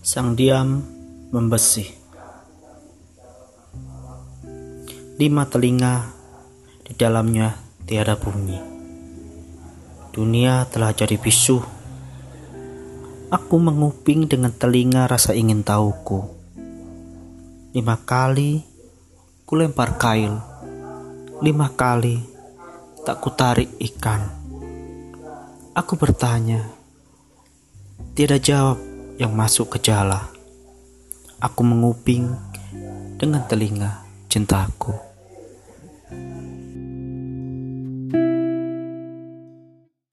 Sang diam membesih. Lima telinga di dalamnya tiada bunyi. Dunia telah jadi bisu. Aku menguping dengan telinga rasa ingin tahuku. Lima kali ku lempar kail. Lima kali tak kutarik ikan. Aku bertanya, tiada jawab yang masuk ke jala. Aku menguping dengan telinga cintaku.